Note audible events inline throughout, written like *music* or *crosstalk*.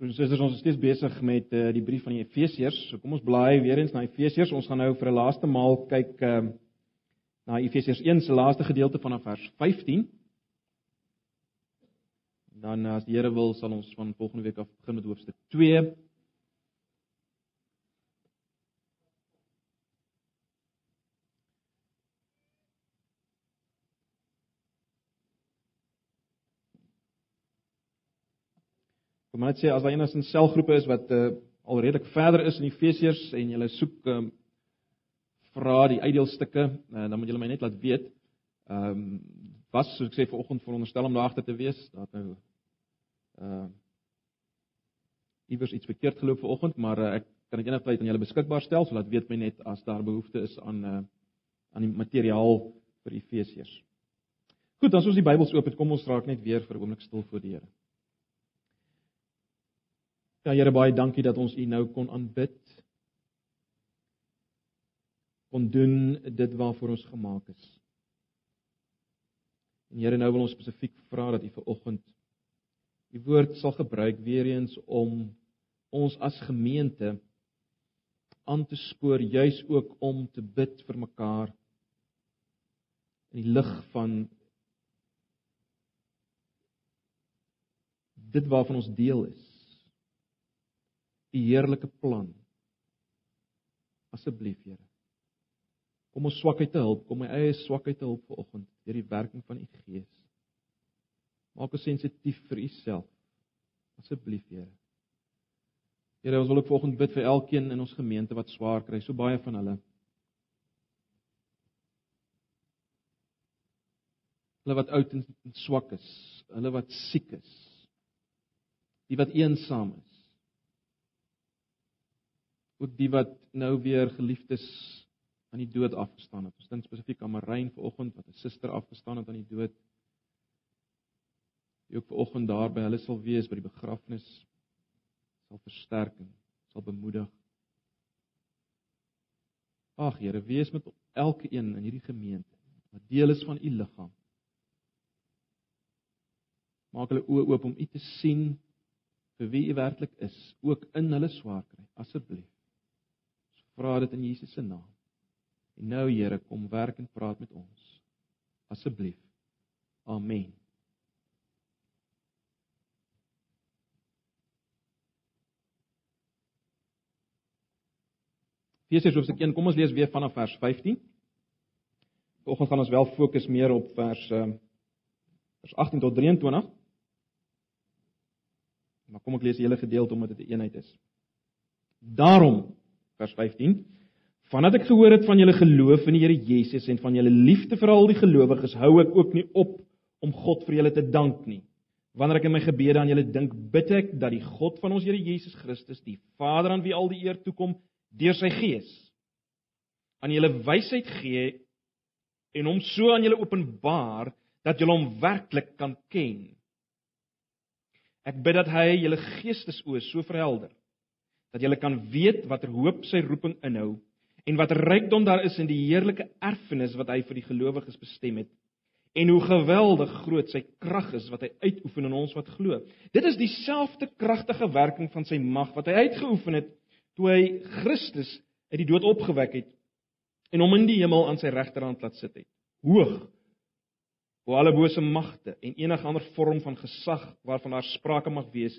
Ons susters, ons is steeds besig met uh, die brief van die Efesiërs. So kom ons blaai weer eens na Efesiërs. Ons gaan nou vir 'n laaste maal kyk uh, na Efesiërs 1 se laaste gedeelte vanaf vers 15. Dan as die Here wil, sal ons van volgende week af begin met hoofstuk 2. Kom net sê as daar enigins 'n selgroepe is wat uh, al redelik verder is in Efesiërs en julle soek um, vra die uitdeelstukke, uh, dan moet julle my net laat weet. Ehm um, was soos ek sê vanoggend veronderstel om daar agter te wees. Het nou uh iewers iets verkeerd geloop vanoggend, maar uh, ek kan dit eendag tyd aan julle beskikbaar stel sodat weet my net as daar behoefte is aan uh aan die materiaal vir Efesiërs. Goed, as ons die Bybels oop het, kom ons raak net weer vir 'n oomblik stil voor die Here. Ja Here baie dankie dat ons U nou kon aanbid. Kon doen dit waarvoor ons gemaak is. En Here nou wil ons spesifiek vra dat U vir oggend U woord sal gebruik weer eens om ons as gemeente aan te spoor juis ook om te bid vir mekaar in die lig van dit waarvan ons deel is u heerlike plan. Asseblief, Here. Kom ons swakheid te help, kom my eie swakheid te help vanoggend deur die werking van u Gees. Maak ons sensitief vir u self. Asseblief, Here. Here, ons wil ook vanoggend bid vir elkeen in ons gemeente wat swaar kry, so baie van hulle. Hulle wat oud en swak is, hulle wat siek is, die wat eensaam is ook die wat nou weer geliefdes aan die dood afgestaan het. Ons dink spesifiek aan Marijn vanoggend wat 'n suster afgestaan het aan die dood. Die ook vanoggend daar by hulle sal wees by die begrafnis sal versterking, sal bemoedig. Ag Here, wees met elke een in hierdie gemeente wat deel is van u liggaam. Maak hulle oë oop om u te sien vir wie u werklik is, ook in hulle swaar kry, asseblief vra dit in Jesus se naam. En nou Here, kom werk en praat met ons. Asseblief. Amen. Efesiërs hoofstuk 1, kom ons lees weer vanaf vers 15. Vanoggend gaan ons wel fokus meer op vers ehm vers 18 tot 23. Maar kom ek lees die hele gedeelte omdat dit 'n eenheid is. Daarom vers 15. Vandat ek gehoor het van julle geloof in die Here Jesus en van julle liefde vir al die gelowiges, hou ek ook nie op om God vir julle te dank nie. Wanneer ek in my gebede aan julle dink, bid ek dat die God van ons Here Jesus Christus, die Vader aan wie al die eer toekom deur sy Gees, aan julle wysheid gee en hom so aan julle openbaar dat julle hom werklik kan ken. Ek bid dat hy julle geestesoë so verhelder dat jy kan weet watter hoop sy roeping inhou en watter rykdom daar is in die heerlike erfenis wat hy vir die gelowiges bestem het en hoe geweldig groot sy krag is wat hy uitoefen in ons wat glo. Dit is dieselfde kragtige werking van sy mag wat hy uitgeoefen het toe hy Christus uit die dood opgewek het en hom in die hemel aan sy regterhand laat sit het. Hoog bo alle bose magte en enige ander vorm van gesag waarvan daar sprake mag wees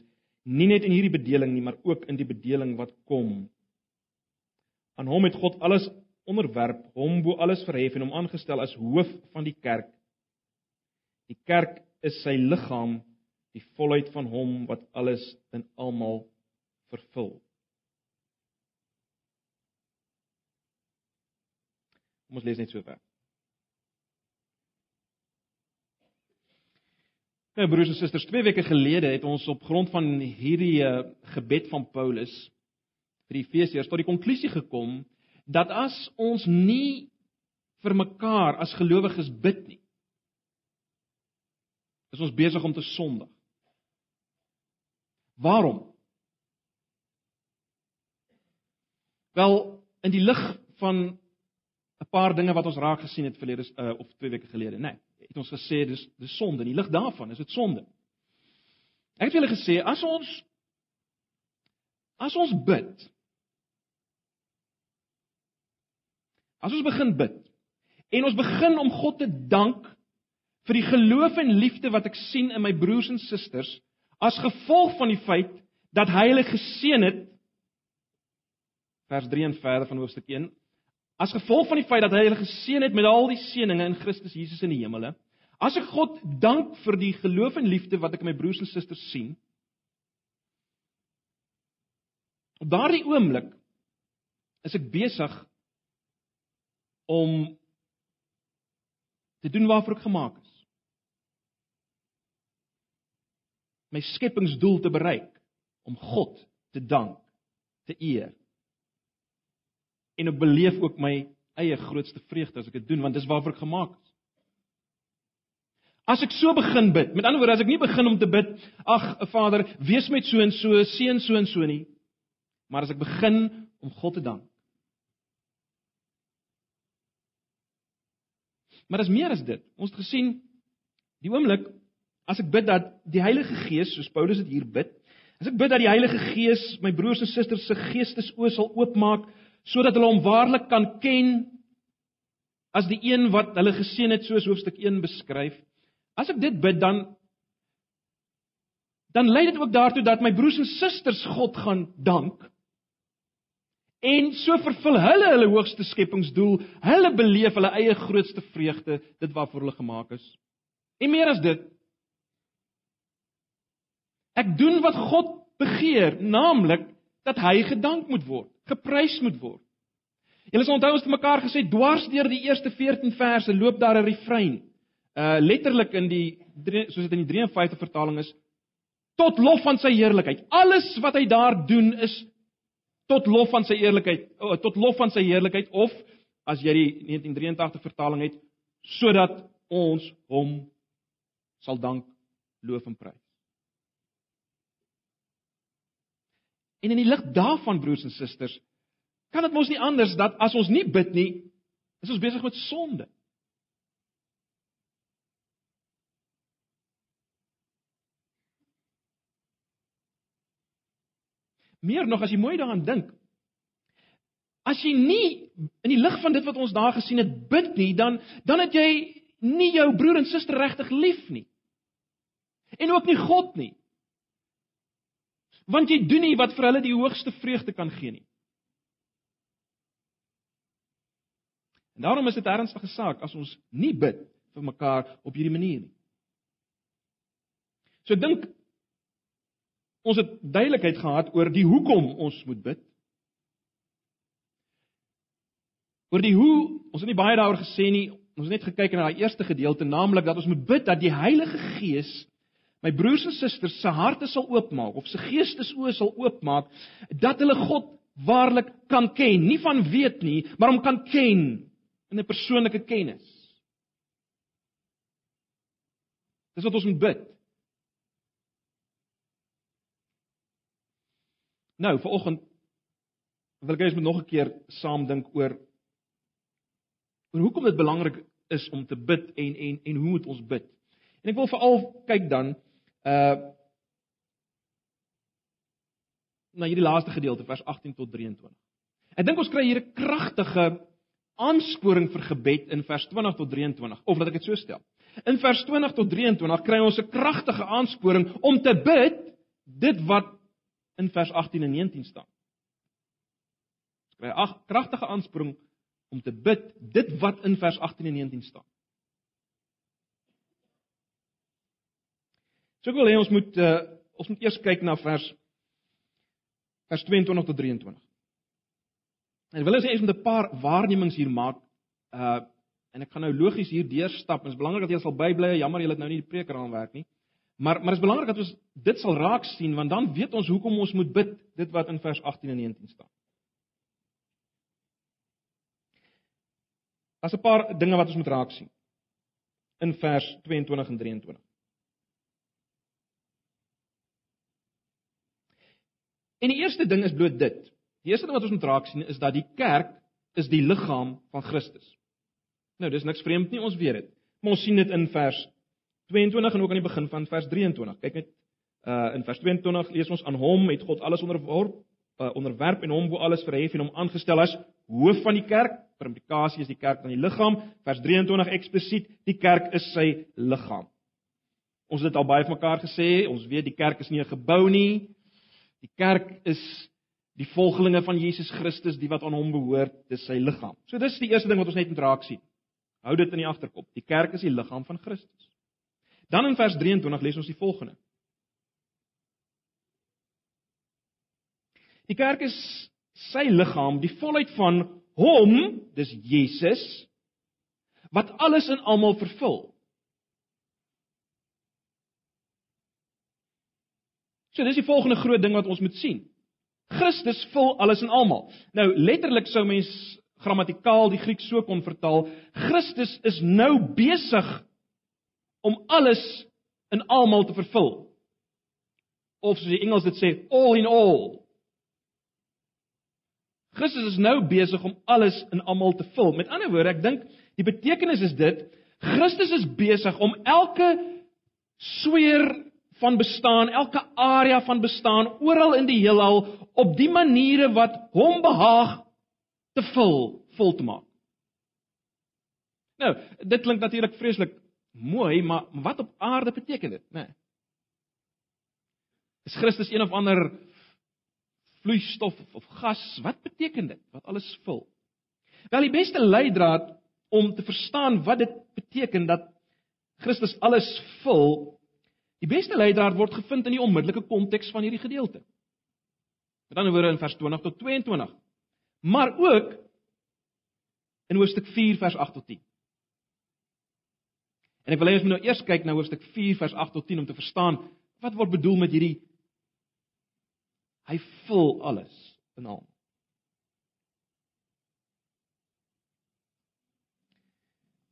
nie net in hierdie bedeling nie, maar ook in die bedeling wat kom. Aan hom het God alles onderwerp, hom bo alles verhef en hom aangestel as hoof van die kerk. Die kerk is sy liggaam, die volheid van hom wat alles in almal vervul. Kom ons lees net so ver. Nou broers en susters, twee weke gelede het ons op grond van hierdie uh, gebed van Paulus vir die Efesiërs tot die konklusie gekom dat as ons nie vir mekaar as gelowiges bid nie, is ons besig om te sondig. Waarom? Wel, in die lig van 'n paar dinge wat ons raak gesien het verlede uh, of twee weke gelede, nê. Nee het ons gesê dis dis sonde. Die lig daarvan is dit sonde. Ek het julle gesê as ons As ons bid, as ons begin bid en ons begin om God te dank vir die geloof en liefde wat ek sien in my broers en susters as gevolg van die feit dat hy hulle geseën het vers 3 en verder van hoofstuk 1 as gevolg van die feit dat hy hulle geseën het met al die seënings in Christus Jesus in die hemele as ek God dank vir die geloof en liefde wat ek in my broers en susters sien op daardie oomblik is ek besig om te doen waarvoor ek gemaak is my skepingsdoel te bereik om God te dank, te eer. En ek beleef ook my eie grootste vreugde as ek dit doen want dis waarvoor ek gemaak is. As ek so begin bid, met ander woorde as ek nie begin om te bid, ag Vader, wees met so en so, seën so en so nie, maar as ek begin om God te dank. Maar dis meer as dit. Ons het gesien die oomblik As ek bid dat die Heilige Gees, soos Paulus dit hier bid, as ek bid dat die Heilige Gees my broers en susters se geestesoë sal oopmaak sodat hulle hom waarlik kan ken as die een wat hulle geseën het soos hoofstuk 1 beskryf. As ek dit bid dan dan lei dit ook daartoe dat my broers en susters God gaan dank. En so vervul hulle hulle hoogste skepingsdoel. Hulle beleef hulle eie grootste vreugde, dit waarvoor hulle gemaak is. En meer as dit, Ek doen wat God begeer, naamlik dat hy gedank moet word, geprys moet word. Julle sal onthou ons het mekaar gesê dwars deur die eerste 14 verse loop daar 'n refrein. Uh letterlik in die soos dit in die 53 vertaling is tot lof van sy heerlikheid. Alles wat hy daar doen is tot lof van sy eerlikheid, oh, tot lof van sy heerlikheid of as jy die 1983 vertaling het sodat ons hom sal dank, loof en prys. En in die lig daarvan broers en susters, kan dit mos nie anders dat as ons nie bid nie, is ons besig met sonde. Meer nog as jy mooi daaraan dink, as jy nie in die lig van dit wat ons daar gesien het bid nie, dan dan het jy nie jou broer en suster regtig lief nie. En ook nie God nie want jy doen nie wat vir hulle die hoogste vreugde kan gee nie. En daarom is dit 'n ernstige saak as ons nie bid vir mekaar op hierdie manier nie. So dink ons het duidelikheid gehad oor die hoekom ons moet bid. Oor die hoe, ons het nie baie daaroor gesê nie. Ons het net gekyk na daai eerste gedeelte, naamlik dat ons moet bid dat die Heilige Gees my broers en susters se harte sal oopmaak of se geestesoë sal oopmaak dat hulle God waarlik kan ken, nie van weet nie, maar om kan ken in 'n persoonlike kennis. Dis wat ons moet bid. Nou, vanoggend wil ek hê ons moet nog 'n keer saam dink oor oor hoekom dit belangrik is om te bid en en en hoe moet ons bid? En ek wil veral kyk dan Uh na hierdie laaste gedeelte vers 18 tot 23. Ek dink ons kry hier 'n kragtige aansporing vir gebed in vers 20 tot 23 of laat ek dit so stel. In vers 20 tot 23 kry ons 'n kragtige aansporing om te bid dit wat in vers 18 en 19 staan. Ons kry 'n kragtige aansporing om te bid dit wat in vers 18 en 19 staan. So ek wil hê ons moet uh, ons moet eers kyk na vers vers 22 tot 23. En wil ons eers met 'n paar waarnemings hier maak. Uh en ek gaan nou logies hier deurstap. Dit is belangrik dat jy sal bybly. Jammer jy het nou nie die preker aanwerk nie. Maar maar is belangrik dat ons dit sal raak sien want dan weet ons hoekom ons moet bid dit wat in vers 18 en 19 staan. Daar's 'n paar dinge wat ons moet raak sien in vers 22 en 23. En die eerste ding is bloot dit. Die eerste ding wat ons moet raak sien is dat die kerk is die liggaam van Christus. Nou, dis niks vreemd nie, ons weet dit. Maar ons sien dit in vers 22 en ook aan die begin van vers 23. Kyk net uh in vers 22 lees ons aan hom het God alles onderworp uh, onderwerp en hom bo alles verhef en hom aangestel as hoof van die kerk. Per implikasie is die kerk dan die liggaam. Vers 23 eksplisiet, die kerk is sy liggaam. Ons het dit al baie vir mekaar gesê, ons weet die kerk is nie 'n gebou nie. Die kerk is die volgelinge van Jesus Christus, die wat aan hom behoort, dis sy liggaam. So dis die eerste ding wat ons net moet raak sien. Hou dit in die agterkop. Die kerk is die liggaam van Christus. Dan in vers 23 lees ons die volgende. Die kerk is sy liggaam, die volheid van hom, dis Jesus, wat alles in almal vervul. So dis die volgende groot ding wat ons moet sien. Christus vul alles in almal. Nou letterlik sou mens grammatikaal die Griek so kon vertaal: Christus is nou besig om alles in almal te vervul. Of soos die Engels dit sê, all in all. Christus is nou besig om alles in almal te vul. Met ander woorde, ek dink die betekenis is dit: Christus is besig om elke sweer van bestaan, elke area van bestaan oral in die heelal op die maniere wat hom behaag te vul, vol te maak. Nou, dit klink natuurlik vreeslik mooi, maar wat op aarde beteken dit, né? Nee. Is Christus een of ander vloeistof of gas. Wat beteken dit? Wat alles vul? Wel die beste leidraad om te verstaan wat dit beteken dat Christus alles vul, die beste leidraad word gevind in die onmiddellike konteks van hierdie gedeelte. Met ander woorde in vers 20 tot 22. Maar ook in hoofstuk 4 vers 8 tot 10. En ek wil hê ons moet nou eers kyk na hoofstuk 4 vers 8 tot 10 om te verstaan wat word bedoel met hierdie Hy vul alles in hom.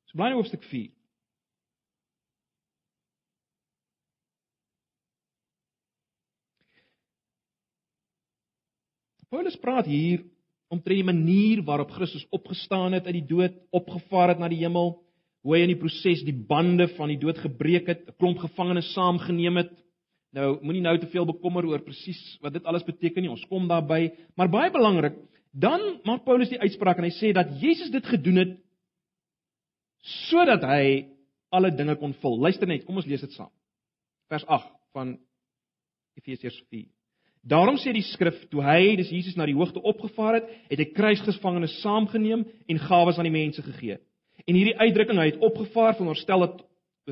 So bly nou hoofstuk 4. Paulus praat hier omtrent die manier waarop Christus opgestaan het uit die dood, opgevaar het na die hemel, hoe hy in die proses die bande van die dood gebreek het, 'n klomp gevangenes saamgeneem het, Nou moenie nou te veel bekommer oor presies wat dit alles beteken nie. Ons kom daarby, maar baie belangrik, dan maak Paulus die uitspraak en hy sê dat Jesus dit gedoen het sodat hy alle dinge kon vul. Luister net, kom ons lees dit saam. Vers 8 van Efesiërs 4. Daarom sê die skrif, toe hy, dis Jesus na die hoogte opgevaar het, het hy kruisgevangenes saamgeneem en gawes aan die mense gegee. En hierdie uitdrukking hy het opgevaar, veronderstel dat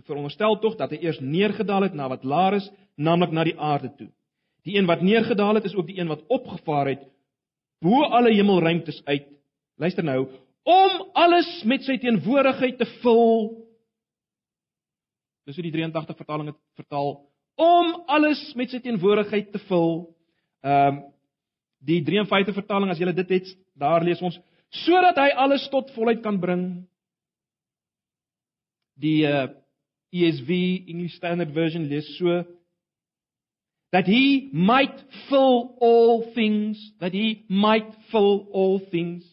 veronderstel tog dat hy eers neergedaal het na wat laer is, naamlik na die aarde toe. Die een wat neergedaal het is ook die een wat opgevaar het bo alle hemelruimtes uit. Luister nou, om alles met sy teenwoordigheid te vul. Dis hoe die 83 vertaling dit vertaal, om alles met sy teenwoordigheid te vul. Ehm um, die 53 vertaling as jy dit het, daar lees ons sodat hy alles tot volheid kan bring. Die uh, ESV English Standard Version lees so that he might fill all things that he might fill all things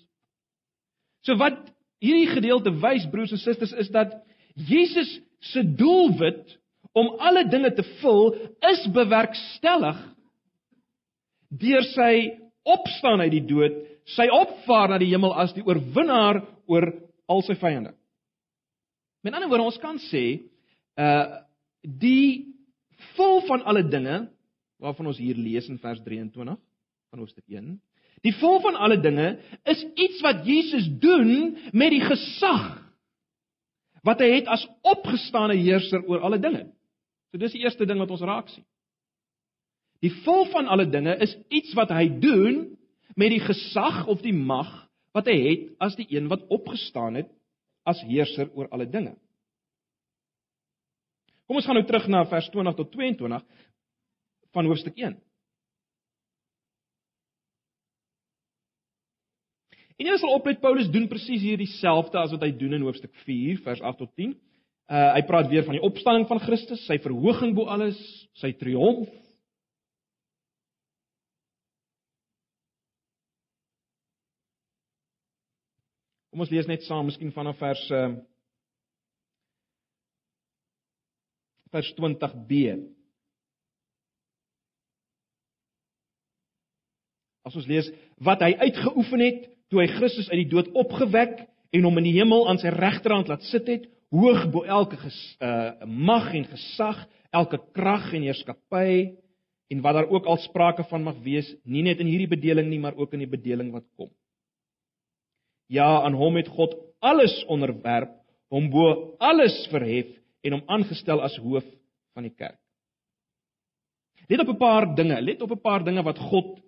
so wat hierdie gedeelte wys broers en susters is dat Jesus se doelwit om alle dinge te vul is bewerkstellig deur sy opstaan uit die dood sy opvaar na die hemel as die oorwinnaar oor al sy vyande met ander woorde ons kan sê uh die vul van alle dinge waarvan ons hier lees in vers 23 van hoofstuk 1. Die vol van alle dinge is iets wat Jesus doen met die gesag wat hy het as opgestane heerser oor alle dinge. So dis die eerste ding wat ons raak sien. Die vol van alle dinge is iets wat hy doen met die gesag of die mag wat hy het as die een wat opgestaan het as heerser oor alle dinge. Kom ons gaan nou terug na vers 20 tot 22 van hoofstuk 1. En jy sal oplet Paulus doen presies hier dieselfde as wat hy doen in hoofstuk 4 vers 8 tot 10. Uh hy praat weer van die opstanding van Christus, sy verhoging bo alles, sy triomf. Kom ons lees net saam miskien vanaf vers uh vers 20b. As ons lees wat hy uitgeoefen het toe hy Christus uit die dood opgewek en hom in die hemel aan sy regterhand laat sit het, hoog bo elke ges, uh, mag en gesag, elke krag en heerskappy en wat daar ook al sprake van mag wees, nie net in hierdie bedeling nie, maar ook in die bedeling wat kom. Ja, aan hom het God alles onderwerp, hom bo alles verhef en hom aangestel as hoof van die kerk. Let op 'n paar dinge, let op 'n paar dinge wat God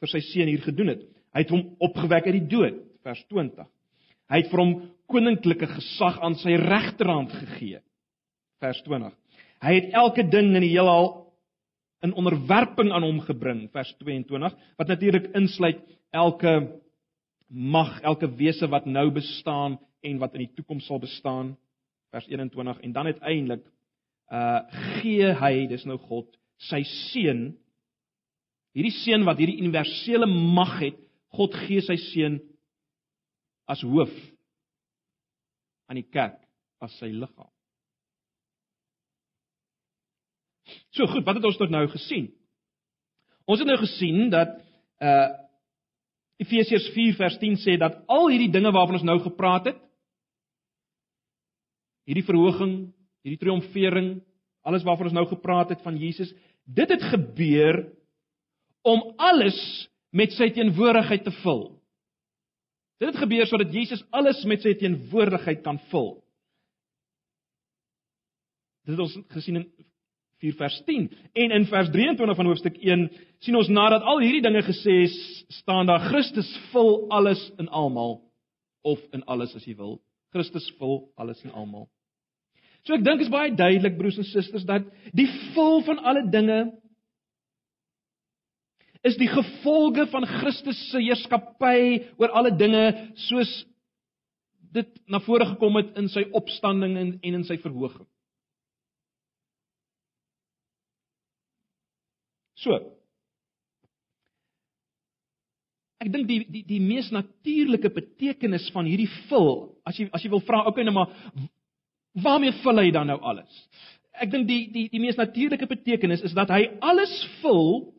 vir sy seun hier gedoen het. Hy het hom opgewek uit die dood, vers 20. Hy het vir hom koninklike gesag aan sy regterhand gegee, vers 20. Hy het elke ding in die heelal in onderwerping aan hom gebring, vers 22, wat natuurlik insluit elke mag, elke wese wat nou bestaan en wat in die toekoms sal bestaan, vers 21 en dan uiteindelik uh gee hy, dis nou God, sy seun hierdie seun wat hierdie universele mag het, God gee sy seun as hoof aan die kerk as sy liggaam. So goed, wat het ons tot nou gesien? Ons het nou gesien dat uh Efesiërs 4 vers 10 sê dat al hierdie dinge waarvan ons nou gepraat het, hierdie verhoging, hierdie triomfering, alles waarvan ons nou gepraat het van Jesus, dit het gebeur om alles met sy teenwoordigheid te vul. Dit het gebeur sodat Jesus alles met sy teenwoordigheid kan vul. Dit het ons gesien in 4 vers 10 en in vers 23 van hoofstuk 1 sien ons nadat al hierdie dinge gesê is, staan daar Christus vul alles in almal of in alles as jy wil. Christus vul alles in almal. So ek dink is baie duidelik broers en susters dat die vul van alle dinge is die gevolge van Christus se heerskappy oor alle dinge soos dit na vore gekom het in sy opstanding en, en in sy verhoging. So. Ek dink die die die mees natuurlike betekenis van hierdie vul, as jy as jy wil vra, okay nou maar waarmee vul hy dan nou alles? Ek dink die die die mees natuurlike betekenis is dat hy alles vul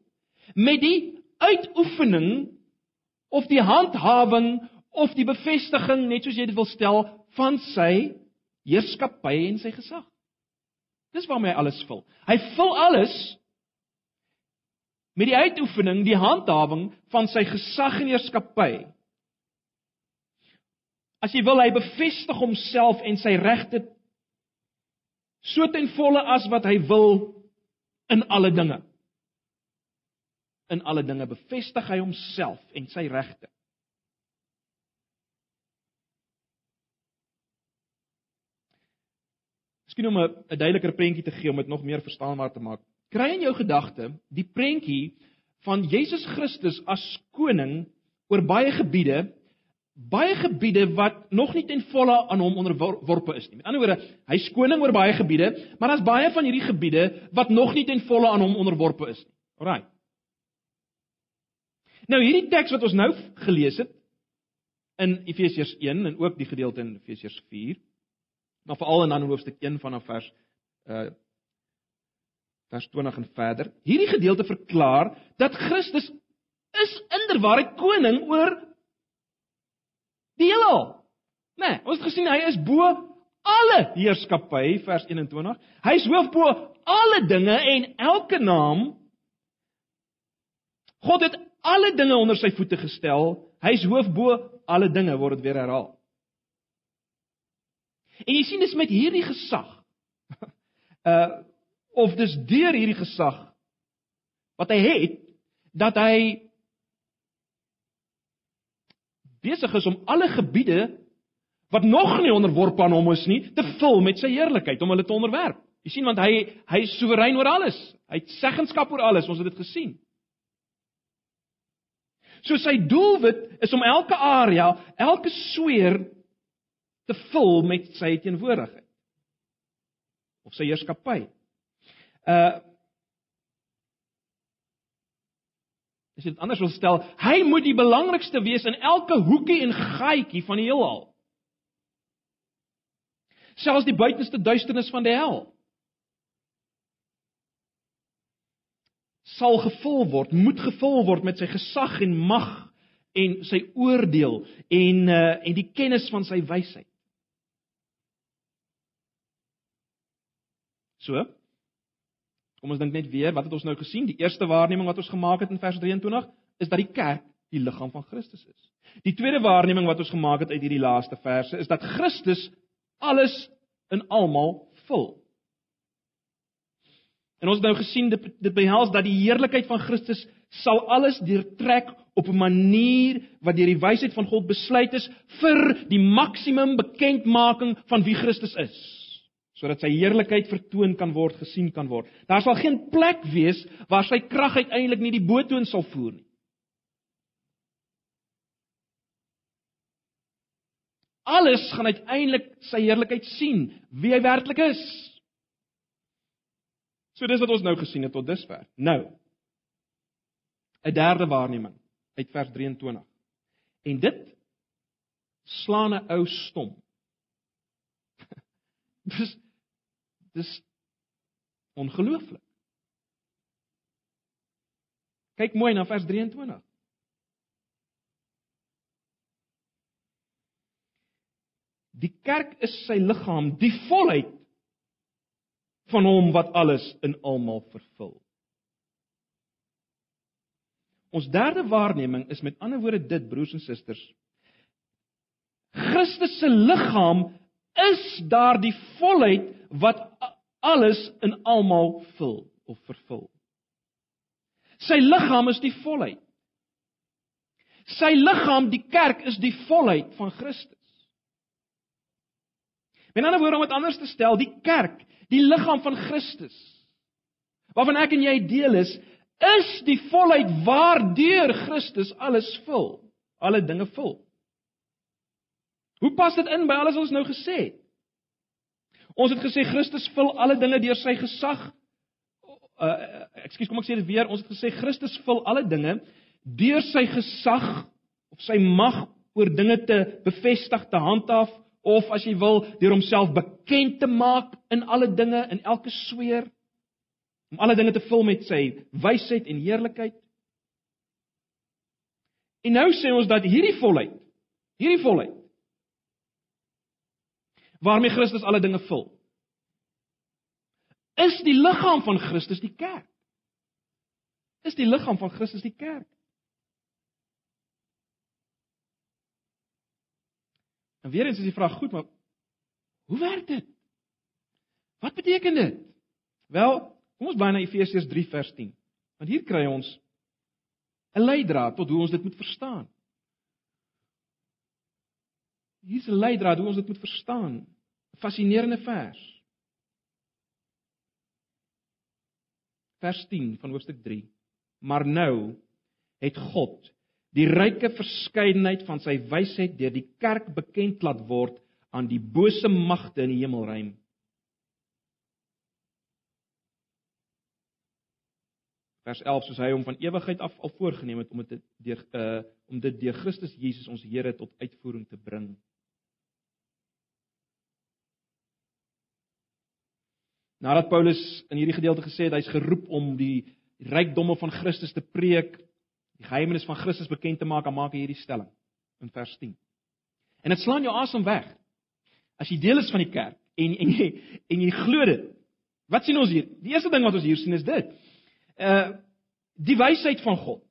met die uitoefening of die handhawing of die bevestiging net soos jy dit wil stel van sy heerskappy en sy gesag. Dis waarmee hy alles vul. Hy vul alles met die uitoefening, die handhawing van sy gesag en heerskappy. As jy wil hy bevestig homself en sy regte so ten volle as wat hy wil in alle dinge in alle dinge bevestig hy homself en sy regte. Miskien om 'n duideliker prentjie te gee om dit nog meer verstaanbaar te maak. Kry in jou gedagte die prentjie van Jesus Christus as koning oor baie gebiede, baie gebiede wat nog nie ten volle aan hom onderworpe is nie. Met ander woorde, hy's koning oor baie gebiede, maar daar's baie van hierdie gebiede wat nog nie ten volle aan hom onderworpe is nie. Alraai. Nou hierdie teks wat ons nou gelees het in Efesiërs 1 en ook die gedeelte in Efesiërs 4, maar veral in dan hoofstuk 1 vanaf vers uh vers 20 en verder. Hierdie gedeelte verklaar dat Christus is inderwaarheid koning oor die heelal. Nee, ons het gesien hy is bo alle heerskappy vers 21. Hy is hoof bo alle dinge en elke naam. God het alle dinge onder sy voete gestel. Hy's hoof bo alle dinge word dit weer herhaal. En jy sien dis met hierdie gesag. *laughs* Uh of dis deur hierdie gesag wat hy het dat hy besig is om alle gebiede wat nog nie onderworpe aan hom is nie te vul met sy heerlikheid om hulle te onderwerp. Jy sien want hy hy is soewerein oor alles. Hy het seggenskap oor alles. Ons het dit gesien. So sy doelwit is om elke area, elke sweer te vul met sy teenwoordigheid of sy heerskappy. Uh As jy dit anders wil stel, hy moet die belangrikste wees in elke hoekie en gaatjie van die heelal. Selfs die buitenste duisternis van die hel. sal gevul word, moet gevul word met sy gesag en mag en sy oordeel en uh en die kennis van sy wysheid. So. Kom ons dink net weer, wat het ons nou gesien? Die eerste waarneming wat ons gemaak het in vers 23 is dat die kerk die liggaam van Christus is. Die tweede waarneming wat ons gemaak het uit hierdie laaste verse is dat Christus alles in almal vul. En ons het nou gesien dit dit behels dat die heerlikheid van Christus sal alles deurtrek op 'n manier wat deur die wysheid van God besluit is vir die maksimum bekendmaking van wie Christus is sodat sy heerlikheid vertoon kan word, gesien kan word. Daar sal geen plek wees waar sy krag uiteindelik nie die boetoon sal voer nie. Alles gaan uiteindelik sy heerlikheid sien, wie hy werklik is. So dis wat ons nou gesien het tot dusver. Nou 'n derde waarneming uit vers 23. En dit slaan 'n ou stom. *laughs* dis dis ongelooflik. Kyk mooi na vers 23. Die kerk is sy liggaam, die volheid van hom wat alles in almal vervul. Ons derde waarneming is met ander woorde dit broers en susters. Christus se liggaam is daardie volheid wat alles in almal vul of vervul. Sy liggaam is die volheid. Sy liggaam, die kerk, is die volheid van Christus. Met ander woorde om dit anders te stel, die kerk, die liggaam van Christus, waarvan ek en jy deel is, is die volheid waardeur Christus alles vul, alle dinge vul. Hoe pas dit in by alles wat ons nou gesê het? Ons het gesê Christus vul alle dinge deur sy gesag. Uh ekskuus, kom ek sê dit weer. Ons het gesê Christus vul alle dinge deur sy gesag of sy mag oor dinge te bevestig, te handhaaf of as jy wil deur homself bekend te maak in alle dinge in elke sweer om alle dinge te vul met sy wysheid en heerlikheid. En nou sê ons dat hierdie volheid, hierdie volheid waarmee Christus alle dinge vul, is die liggaam van Christus die kerk. Is die liggaam van Christus die kerk. En weer eens is die vraag goed, maar hoe werk dit? Wat beteken dit? Wel, kom ons blaai na Efesiërs 3 vers 10. Want hier kry ons 'n leidraad tot hoe ons dit moet verstaan. Hier's 'n leidraad hoe ons dit moet verstaan. 'n Fascinerende vers. Vers 10 van hoofstuk 3. Maar nou het God die ryke verskeidenheid van sy wysheid deur die kerk bekend laat word aan die bose magte in die hemelruim. Vers 11 soos hy hom van ewigheid af al voorgenem het om dit deur uh om dit deur Christus Jesus ons Here tot uitvoering te bring. Nadat Paulus in hierdie gedeelte gesê het hy's geroep om die rykdomme van Christus te preek, die geheimenis van Christus bekend te maak, dan maak hy hierdie stelling in vers 10. En dit slaan jou asem weg. As jy deel is van die kerk en en jy en jy glo dit. Wat sien ons hier? Die eerste ding wat ons hier sien is dit. Uh die wysheid van God.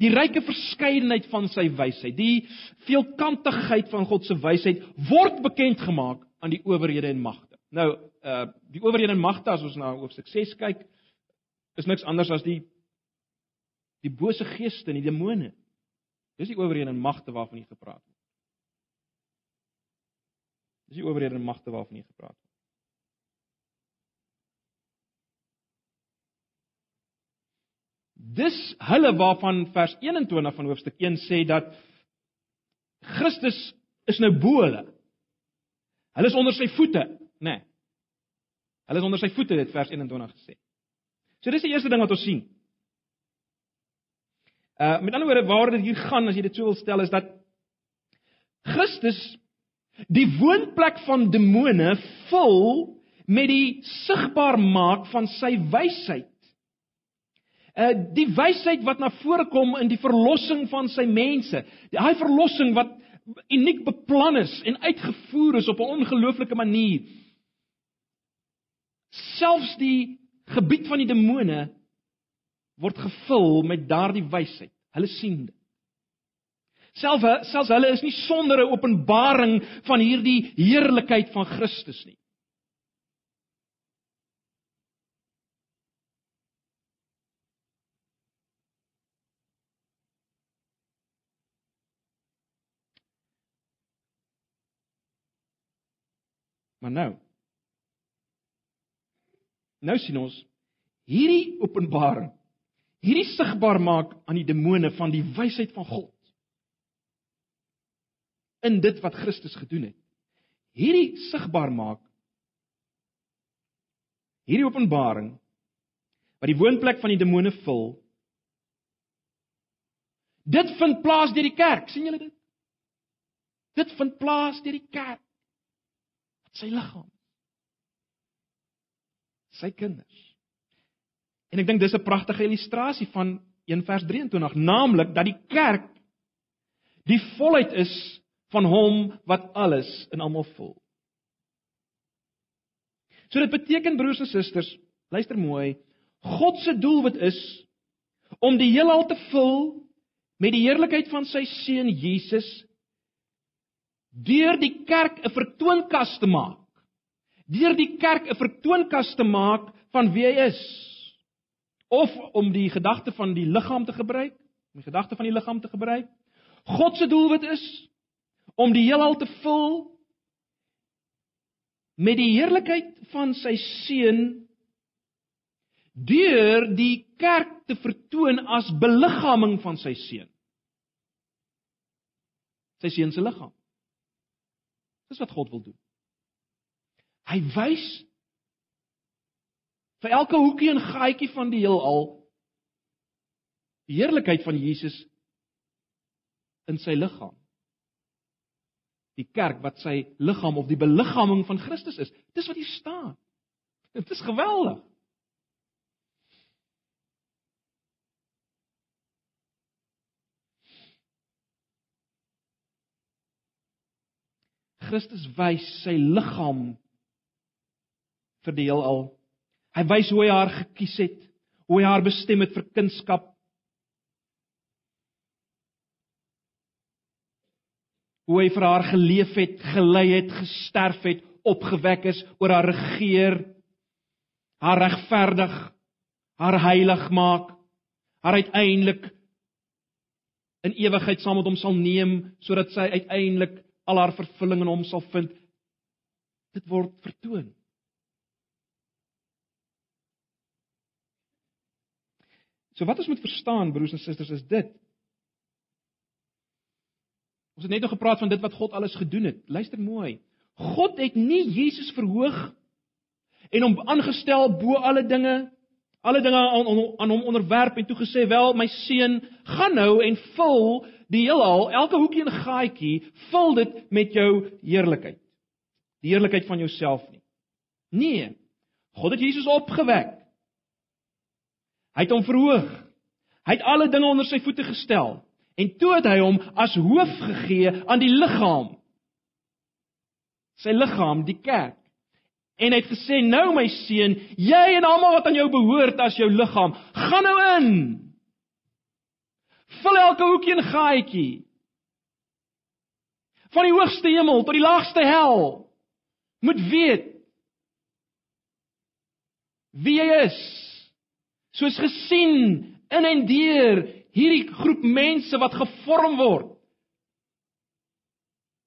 Die ryke verskeidenheid van sy wysheid, die veelkantigheid van God se wysheid word bekend gemaak aan die owerhede en magte. Nou, uh die owerhede en magte as ons na hoofstuk 6 kyk, is niks anders as die die bose geeste en die demone. Dis die owerhede en magte waarvan hier gepraat word. Dis die owerhede en magte waarvan hier gepraat word. Dis hulle waarvan vers 21 van hoofstuk 1 sê dat Christus is nou bo hulle. Hulle is onder sy voete, nê. Nee. Hulle is onder sy voete, dit vers 21 gesê. So dis die eerste ding wat ons sien. Uh met ander woorde waar dit hier gaan as jy dit so wil stel is dat Christus die woonplek van demone vul met die sigbaar maak van sy wysheid. Uh die wysheid wat na vore kom in die verlossing van sy mense. Daai verlossing wat uniek beplan is en uitgevoer is op 'n ongelooflike manier. Selfs die gebied van die demone word gevul met daardie wysheid. Hulle sien dit. Self selfs hulle is nie sonder 'n openbaring van hierdie heerlikheid van Christus nie. Maar nou. Nou sien ons hierdie openbaring, hierdie sigbaar maak aan die demone van die wysheid van God in dit wat Christus gedoen het. Hierdie sigbaar maak hierdie openbaring wat die woonplek van die demone vul. Dit vind plaas deur die kerk, sien julle dit? Dit vind plaas deur die kerk sy liggaam. Sy kinders. En ek dink dis 'n pragtige illustrasie van 1 vers 23, naamlik dat die kerk die volheid is van hom wat alles in almal vul. So dit beteken broers en susters, luister mooi, God se doelwit is om die heelal te vul met die heerlikheid van sy seun Jesus deur die kerk 'n vertoonkas te maak. Deur die kerk 'n vertoonkas te maak van wie hy is. Of om die gedagte van die liggaam te gebruik, om die gedagte van die liggaam te gebruik. God se doelwit is om die heelal te vul met die heerlikheid van sy seun deur die kerk te vertoon as beliggaaming van sy seun. Sy seun se liggaam. Dis wat God wil doen. Hy wys vir elke hoekie en gaatjie van die heelal die heerlikheid van Jesus in sy liggaam. Die kerk wat sy liggaam of die beliggaaming van Christus is. Dis wat hier staan. *laughs* Dit is geweldig. Christus wys sy liggaam vir die heelal. Hy wys hoe hy haar gekies het, hoe hy haar bestem het vir kunskap. Hoe hy vir haar geleef het, gelei het, gesterf het, opgewek is, oor haar regeer, haar regverdig, haar heilig maak, haar uiteindelik in ewigheid saam met hom sal neem sodat sy uiteindelik al haar vervulling in hom sal vind. Dit word vertoon. So wat ons moet verstaan broers en susters is dit. Ons het net nog gepraat van dit wat God alles gedoen het. Luister mooi. God het nie Jesus verhoog en hom aangestel bo alle dinge, alle dinge aan, aan, aan hom onderwerp en toe gesê, "Wel, my seun, gaan nou en vul die heelal, elke hoekie en gaatjie, vul dit met jou heerlikheid. Die heerlikheid van jouself nie. Nee. God het Jesus opgewek. Hy het hom verhoog. Hy het alle dinge onder sy voete gestel en toe het hy hom as hoof gegee aan die liggaam. Sy liggaam, die kerk. En hy het gesê: "Nou my seun, jy en almal wat aan jou behoort as jou liggaam, gaan nou in Vul elke hoekie en gaatjie. Van die hoogste hemel tot die laagste hel. Moet weet wie jy is. Soos gesien in en deur hierdie groep mense wat gevorm word.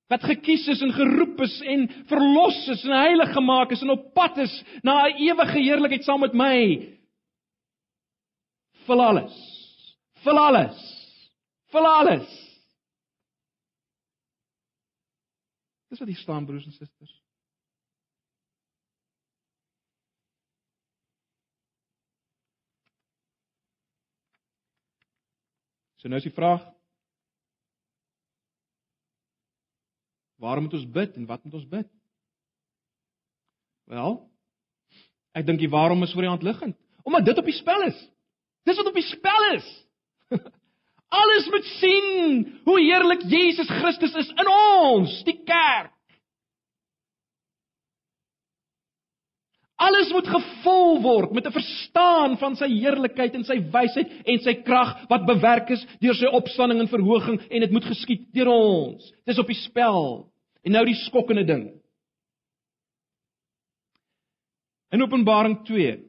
Wat gekies is en geroep is en verlos is en heilig gemaak is en op pad is na 'n ewige heerlikheid saam met my. Vul alles. Vul alles vir alles. Dis wat hier staan broers en susters. So nou is die vraag Waarom moet ons bid en wat moet ons bid? Wel, Ek dink die waarom is voor die hand liggend. Omdat dit op die spel is. Dis wat op die spel is. *laughs* Alles moet sien hoe heerlik Jesus Christus is in ons, die kerk. Alles moet gevul word met 'n verstaan van sy heerlikheid en sy wysheid en sy krag wat bewerk is deur sy opstanding en verhoging en dit moet geskied deur ons. Dis op die spel. En nou die skokkende ding. In Openbaring 2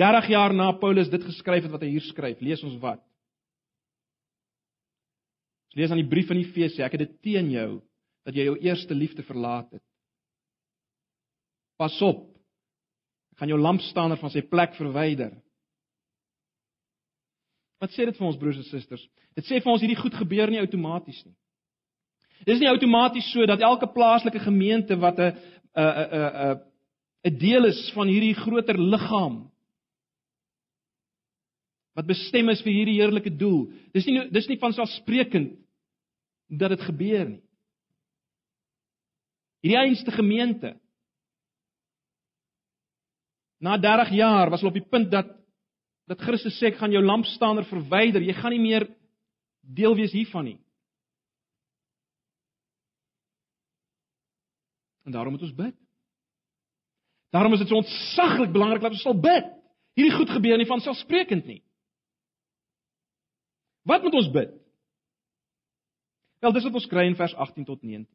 30 jaar na Paulus dit geskryf het wat hy hier skryf, lees ons wat? Ons lees aan die brief van Efese, ek het dit teen jou dat jy jou eerste liefde verlaat het. Pas op. Ek gaan jou lampstander van sy plek verwyder. Wat sê dit vir ons broers en susters? Dit sê vir ons hierdie goed gebeur nie outomaties nie. Dit is nie outomaties so dat elke plaaslike gemeente wat 'n 'n 'n 'n 'n deel is van hierdie groter liggaam wat bestem is vir hierdie heerlike doel. Dis nie dis nie van selfsprekend dat dit gebeur nie. Hierdie einste gemeente Na 30 jaar was hulle op die punt dat dat Christus sê ek gaan jou lampstander verwyder. Jy gaan nie meer deel wees hiervan nie. En daarom moet ons bid. Daarom is dit so ontsaglik belangrik dat ons sal bid. Hierdie goed gebeur nie van selfsprekend nie. Wat moet ons bid? Wel, dis wat ons kry in vers 18 tot 19.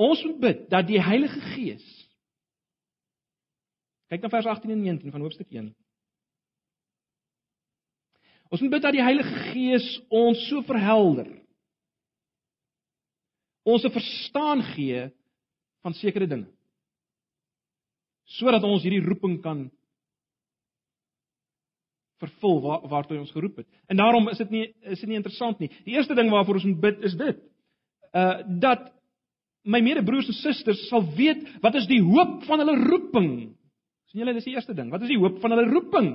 Ons moet bid dat die Heilige Gees Kyk na vers 18 en 19 van hoofstuk 1. Ons moet bid dat die Heilige Gees ons so verhelder. Ons se verstaan gee van sekere dinge. Sodat ons hierdie roeping kan vervul waar waartoe hy ons geroep het. En daarom is dit nie is dit nie interessant nie. Die eerste ding waarvoor ons moet bid is dit. Uh dat my medebroers en susters sal weet wat is die hoop van hulle roeping sien julle dis die eerste ding. Wat is die hoop van hulle roeping?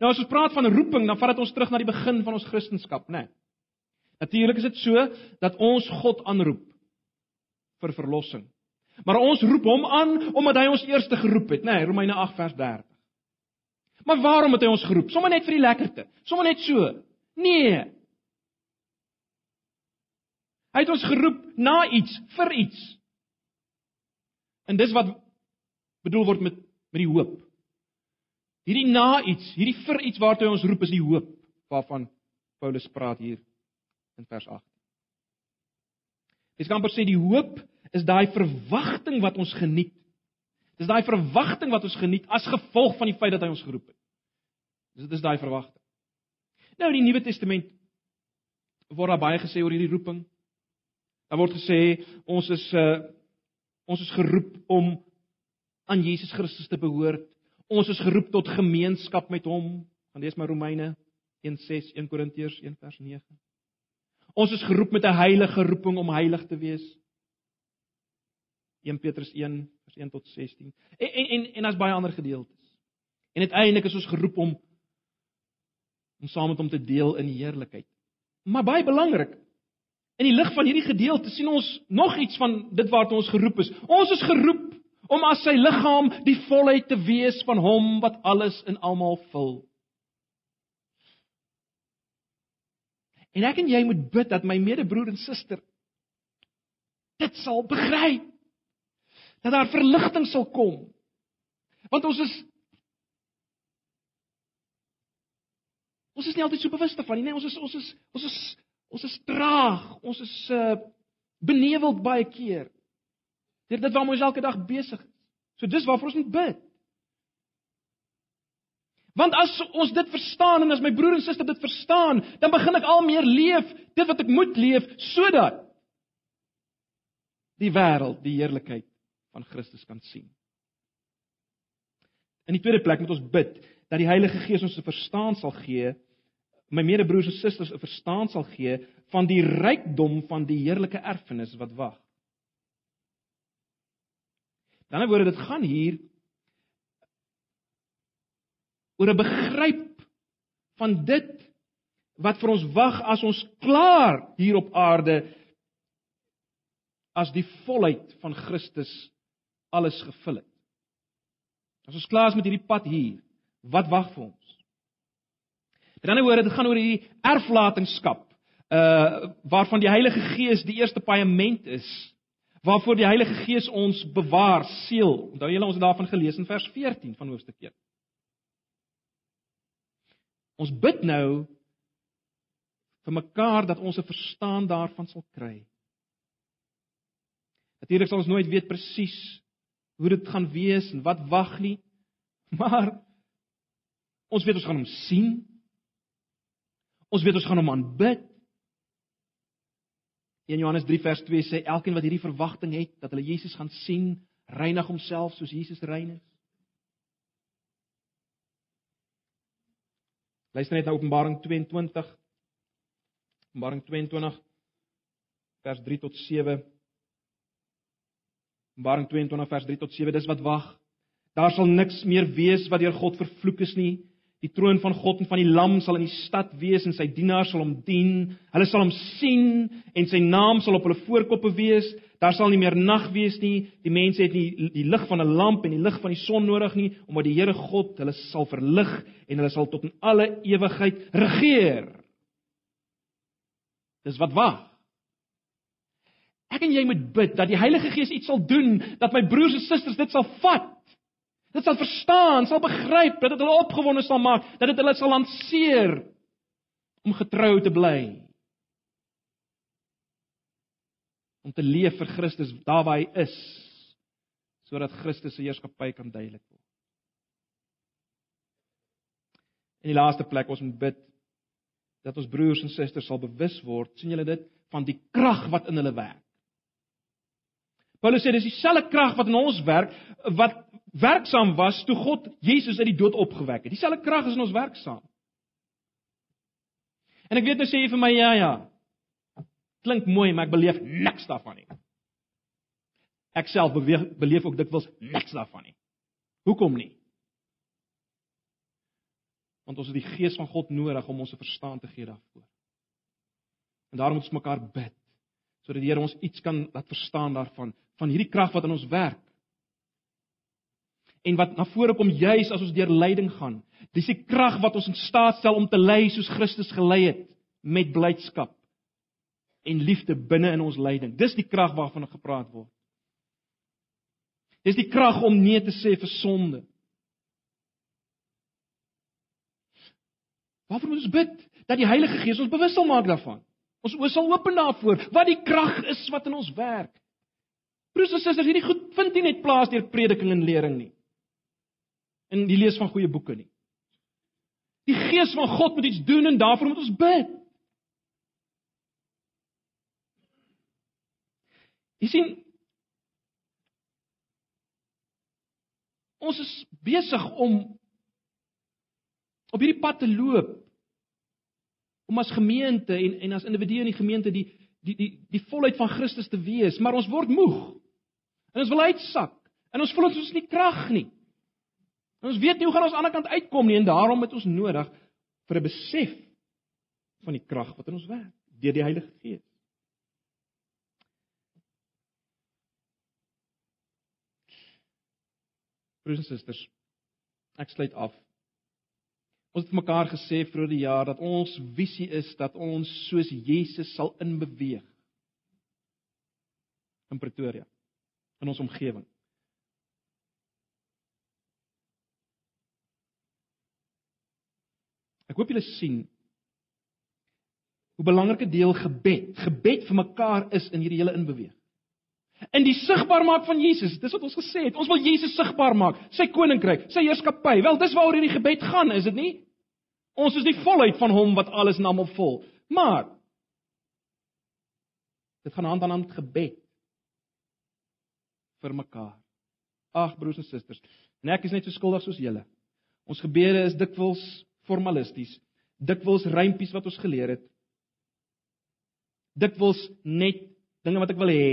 Nou as ons praat van roeping, dan vat dit ons terug na die begin van ons Christendom, né? Nee. Natuurlik is dit so dat ons God aanroep vir verlossing. Maar ons roep hom aan omdat hy ons eerste geroep het, né? Nee, Romeine 8 vers 30. Maar waarom het hy ons geroep? Sommige net vir die lekkerte. Sommige net so. Nee. Hy het ons geroep na iets, vir iets. En dis wat bedoel word met met die hoop. Hierdie na iets, hierdie vir iets waartoe hy ons roep is die hoop waarvan Paulus praat hier in vers 8. Dis kan amper sê die hoop is daai verwagting wat ons geniet. Dis daai verwagting wat ons geniet as gevolg van die feit dat hy ons geroep het. Dis dit is daai verwagting. Nou in die Nuwe Testament word daar baie gesê oor hierdie roeping. Daar word gesê ons is uh ons is geroep om aan Jesus Christus te behoort. Ons is geroep tot gemeenskap met hom. Gaan lees maar Romeine 1:6, 1 Korintiërs 1:9. Ons is geroep met 'n heilige roeping om heilig te wees. 1 Petrus 1:1 tot 16. En en en, en daar's baie ander gedeeltes. En uiteindelik is ons geroep om om saam met hom te deel in die heerlikheid. Maar baie belangrik, in die lig van hierdie gedeelte sien ons nog iets van dit waartoe ons geroep is. Ons is geroep om as sy liggaam die volheid te wees van hom wat alles in almal vul. En ek en jy moet bid dat my medebroer en suster dit sal begryp. Dat daar verligting sal kom. Want ons is Ons is nie altyd so bewus daarvan nie. Nee, ons is ons is ons is ons is traag. Ons is uh beneveld baie keer. Dit dit waarmee ons elke dag besig is. So dis waarvoor ons moet bid. Want as ons dit verstaan en as my broer en suster dit verstaan, dan begin ek al meer leef dit wat ek moet leef sodat die wêreld die heerlikheid van Christus kan sien. In die tweede plek moet ons bid dat die Heilige Gees ons 'n verstaan sal gee, my medebroers en susters 'n verstaan sal gee van die rykdom van die heerlike erfenis wat wag. Aan die ander woorde dit gaan hier oor 'n begryp van dit wat vir ons wag as ons klaar hier op aarde as die volheid van Christus alles gevul het. As ons klaar is met hierdie pad hier, wat wag vir ons? Met ander woorde, dit gaan oor hierdie erflatingskap, uh waarvan die Heilige Gees die eerste paaiement is, waarvoor die Heilige Gees ons bewaar, seël. Onthou julle ons het daarvan gelees in vers 14 van hoofstuk 1. Ons bid nou vir mekaar dat ons 'n verstaan daarvan sal kry. Natuurlik sal ons nooit weet presies hoe dit gaan wees en wat wag nie, maar ons weet ons gaan hom sien. Ons weet ons gaan hom aanbid. In Johannes 3 vers 2 sê elkeen wat hierdie verwagting het dat hulle Jesus gaan sien, reinig homself soos Jesus rein is. Luister net na Openbaring 22. Openbaring 22 vers 3 tot 7. Openbaring 22 vers 3 tot 7, dis wat wag. Daar sal niks meer wees wat deur God vervloek is nie. Die troon van God en van die Lam sal in die stad wees en sy dienaars sal hom dien. Hulle sal hom sien en sy naam sal op hulle voorkoppe wees. Daar sal nie meer nag wees nie. Die mense het nie die lig van 'n lamp en die lig van die son nodig nie, omdat die Here God hulle sal verlig en hulle sal tot in alle ewigheid regeer. Dis wat wag. Ek en jy moet bid dat die Heilige Gees iets sal doen, dat my broers en susters dit sal vat Dit sal verstaan, sal begryp dat dit hulle opgewonde sal maak, dat dit hulle sal lanceer om getrou te bly. Om te leef vir Christus daar waar hy is, sodat Christus se heerskappy kan duidelik word. In die laaste plek ons moet bid dat ons broers en susters sal bewus word, sien julle dit, van die krag wat in hulle werk. Paulus sê dis dieselfde krag wat in ons werk wat werksaam was toe God Jesus uit die dood opgewek het. Dieselfde krag is in ons werksaam. En ek weet nou sê jy vir my ja ja. Klink mooi, maar ek beleef niks daarvan nie. Ek self beweeg, beleef ook dikwels niks daarvan nie. Hoekom nie? Want ons het die gees van God nodig om ons te verstaan te gee daarvoor. En daarom moet ons mekaar bid sodat die Here ons iets kan laat verstaan daarvan, van hierdie krag wat in ons werk en wat na vore kom juis as ons deur lyding gaan. Dis die krag wat ons in staat stel om te lei soos Christus gelei het met blydskap en liefde binne in ons lyding. Dis die krag waarvan gepraat word. Dis die krag om nee te sê vir sonde. Waarvoor moet ons bid? Dat die Heilige Gees ons bewus sal maak daarvan. Ons oë sal open daarvoor wat die krag is wat in ons werk. Broers en susters, hierdie goed vind nie net plaas deur prediking en lering nie in die lees van goeie boeke nie. Die Gees van God moet iets doen en daarvoor moet ons bid. Jy sien ons is besig om op hierdie pad te loop om as gemeente en en as individue in die gemeente die die die die volheid van Christus te wees, maar ons word moeg. En ons wil uitsak. En ons voel ons is nie krag nie. En ons weet nie hoe gaan ons aan die ander kant uitkom nie en daarom het ons nodig vir 'n besef van die krag wat in ons werk deur die Heilige Gees. Broers en susters, ek sluit af. Ons het mekaar gesê vroeër die jaar dat ons visie is dat ons soos Jesus sal inbeweeg in Pretoria in ons omgewing. Ek hoop julle sien hoe belangrike deel gebed, gebed vir mekaar is in hierdie hele inbeweeg. In die sigbaar maak van Jesus, dis wat ons gesê het. Ons wil Jesus sigbaar maak, sy koninkryk, sy heerskappy. Wel, dis waaroor hierdie gebed gaan, is dit nie? Ons is die volheid van hom wat alles en almal vol. Maar dit gaan hand aan hand gebed vir mekaar. Ag broers en susters, en ek is net so skuldig soos julle. Ons gebede is dikwels formalisties, dikwels rympies wat ons geleer het. Dikwels net dinge wat ek wil hê.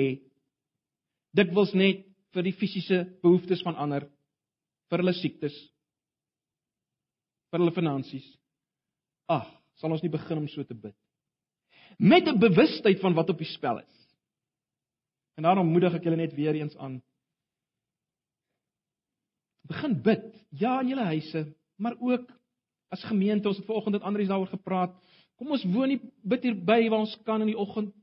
Dikwels net vir die fisiese behoeftes van ander, vir hulle siektes, vir hulle finansies. Ag, sal ons nie begin om so te bid met 'n bewustheid van wat op die spel is. En daarom moedig ek julle net weer eens aan begin bid. Ja, in julle huise, maar ook as gemeente. Ons het vanoggend met Andries daaroor gepraat. Kom ons woon nie bid hier by waar ons kan in die oggend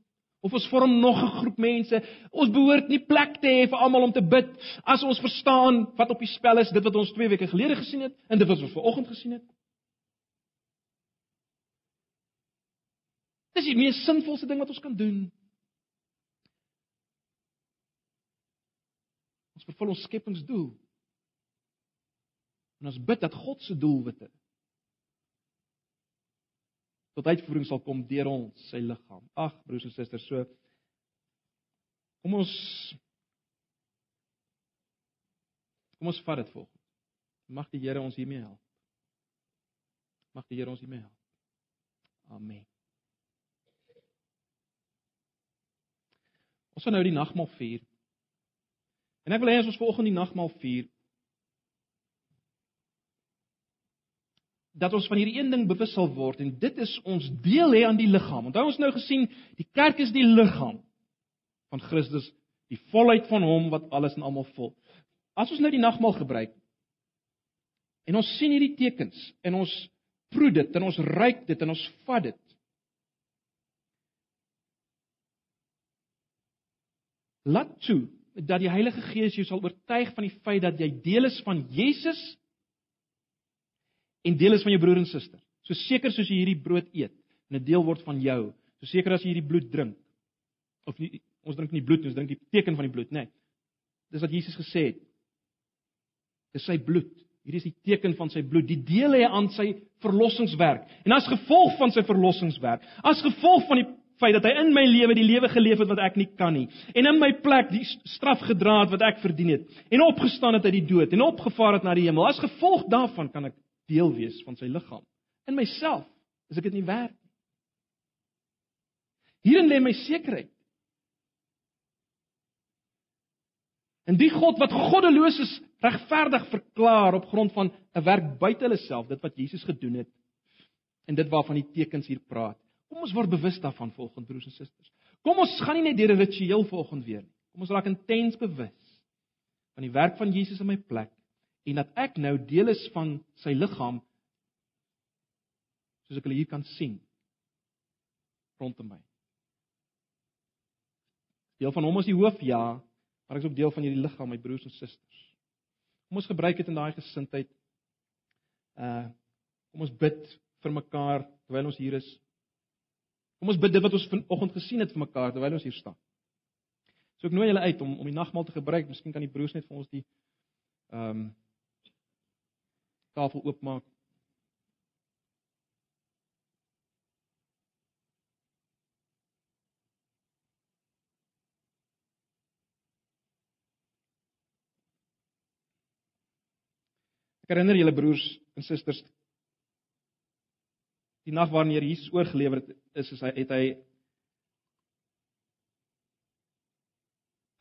of ons vorm nog 'n groep mense. Ons behoort nie plek te hê vir almal om te bid as ons verstaan wat op die spel is, dit wat ons 2 weke gelede gesien het en dit wat ons vanoggend gesien het. Dis die mees sinvolste ding wat ons kan doen. Ons vervul ons skepingsdoel. En ons bid dat God se doelwitte tot uitvoering sal kom deur ons, sy liggaam. Ag, broers en susters, so kom ons kom ons vat dit volgens. Mag die Here ons hiermee help. Mag die Here ons hiermee help. Amen. Ons gaan nou die nagmaal vier. En ek wil hê ons volgende die nagmaal vier dat ons van hierdie een ding bewus sal word en dit is ons deel hê aan die liggaam. Onthou ons nou gesien, die kerk is die liggaam van Christus, die volheid van hom wat alles en almal vul. As ons nou die nagmaal gebruik en ons sien hierdie tekens en ons proe dit en ons ruik dit en ons vat dit. Laat toe dat die Heilige Gees jou sal oortuig van die feit dat jy deel is van Jesus en deel is van jou broer en suster. So seker soos jy hierdie brood eet en 'n deel word van jou, so seker as jy hierdie bloed drink. Of nie, ons drink nie bloed ons drink die teken van die bloed, nê. Nee. Dis wat Jesus gesê het. Dis sy bloed. Hierdie is die teken van sy bloed. Die deel hy aan sy verlossingswerk. En as gevolg van sy verlossingswerk, as gevolg van die feit dat hy in my lewe die lewe geleef het wat ek nie kan nie en in my plek die straf gedra het wat ek verdien het en opgestaan het uit die dood en opgevaar het na die hemel. As gevolg daarvan kan ek deel wees van sy liggaam. In myself is ek dit nie werd nie. Hierin lê my sekerheid. En die God wat goddeloos is, regverdig verklaar op grond van 'n werk buite hulle self, dit wat Jesus gedoen het en dit waarvan die tekens hier praat. Kom ons word bewus daarvan volgens broers en susters. Kom ons gaan nie net deur 'n ritueel volgens weer nie. Kom ons raak intens bewus van die werk van Jesus in my plek en dat ek nou deel is van sy liggaam soos ek hulle hier kan sien rondom my. Deel van hom is die hoof ja, maar ek is ook deel van hierdie liggaam, my broers en susters. Kom ons gebruik dit in daai gesindheid. Uh kom ons bid vir mekaar terwyl ons hier is. Kom ons bid dit wat ons vanoggend gesien het vir mekaar terwyl ons hier staan. So ek nooi julle uit om om die nagmaal te gebruik. Miskien kan die broers net vir ons die ehm um, tafel oopmaak. Ek herinner julle broers en susters die nag wanneer Jesus oorgelewer het is, is hy het hy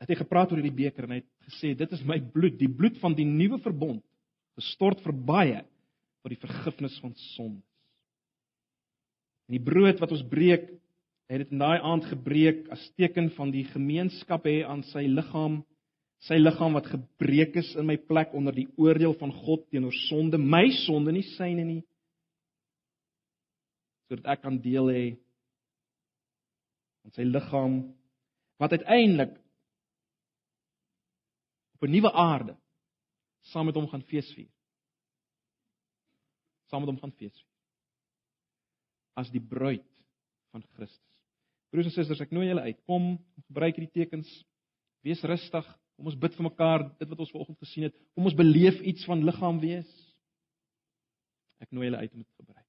het hy gepraat oor hierdie beker en hy het gesê dit is my bloed, die bloed van die nuwe verbond gestort vir baie vir die vergifnis van sondes. En die brood wat ons breek, het dit in daai aand gebreek as teken van die gemeenskap hê aan sy liggaam, sy liggaam wat gebreek is in my plek onder die oordeel van God teenoor sonde, my sonde nie syne nie. Sodat ek kan deel hê aan sy liggaam wat uiteindelik op 'n nuwe aarde saam met hom gaan feesvier. Saam met hom gaan feesvier. As die bruid van Christus. Broers en susters, ek nooi julle uit. Kom, gebruik hierdie tekens. Wees rustig. Kom ons bid vir mekaar dit wat ons vanoggend gesien het. Kom ons beleef iets van liggaam wees. Ek nooi julle uit om dit te gebruik.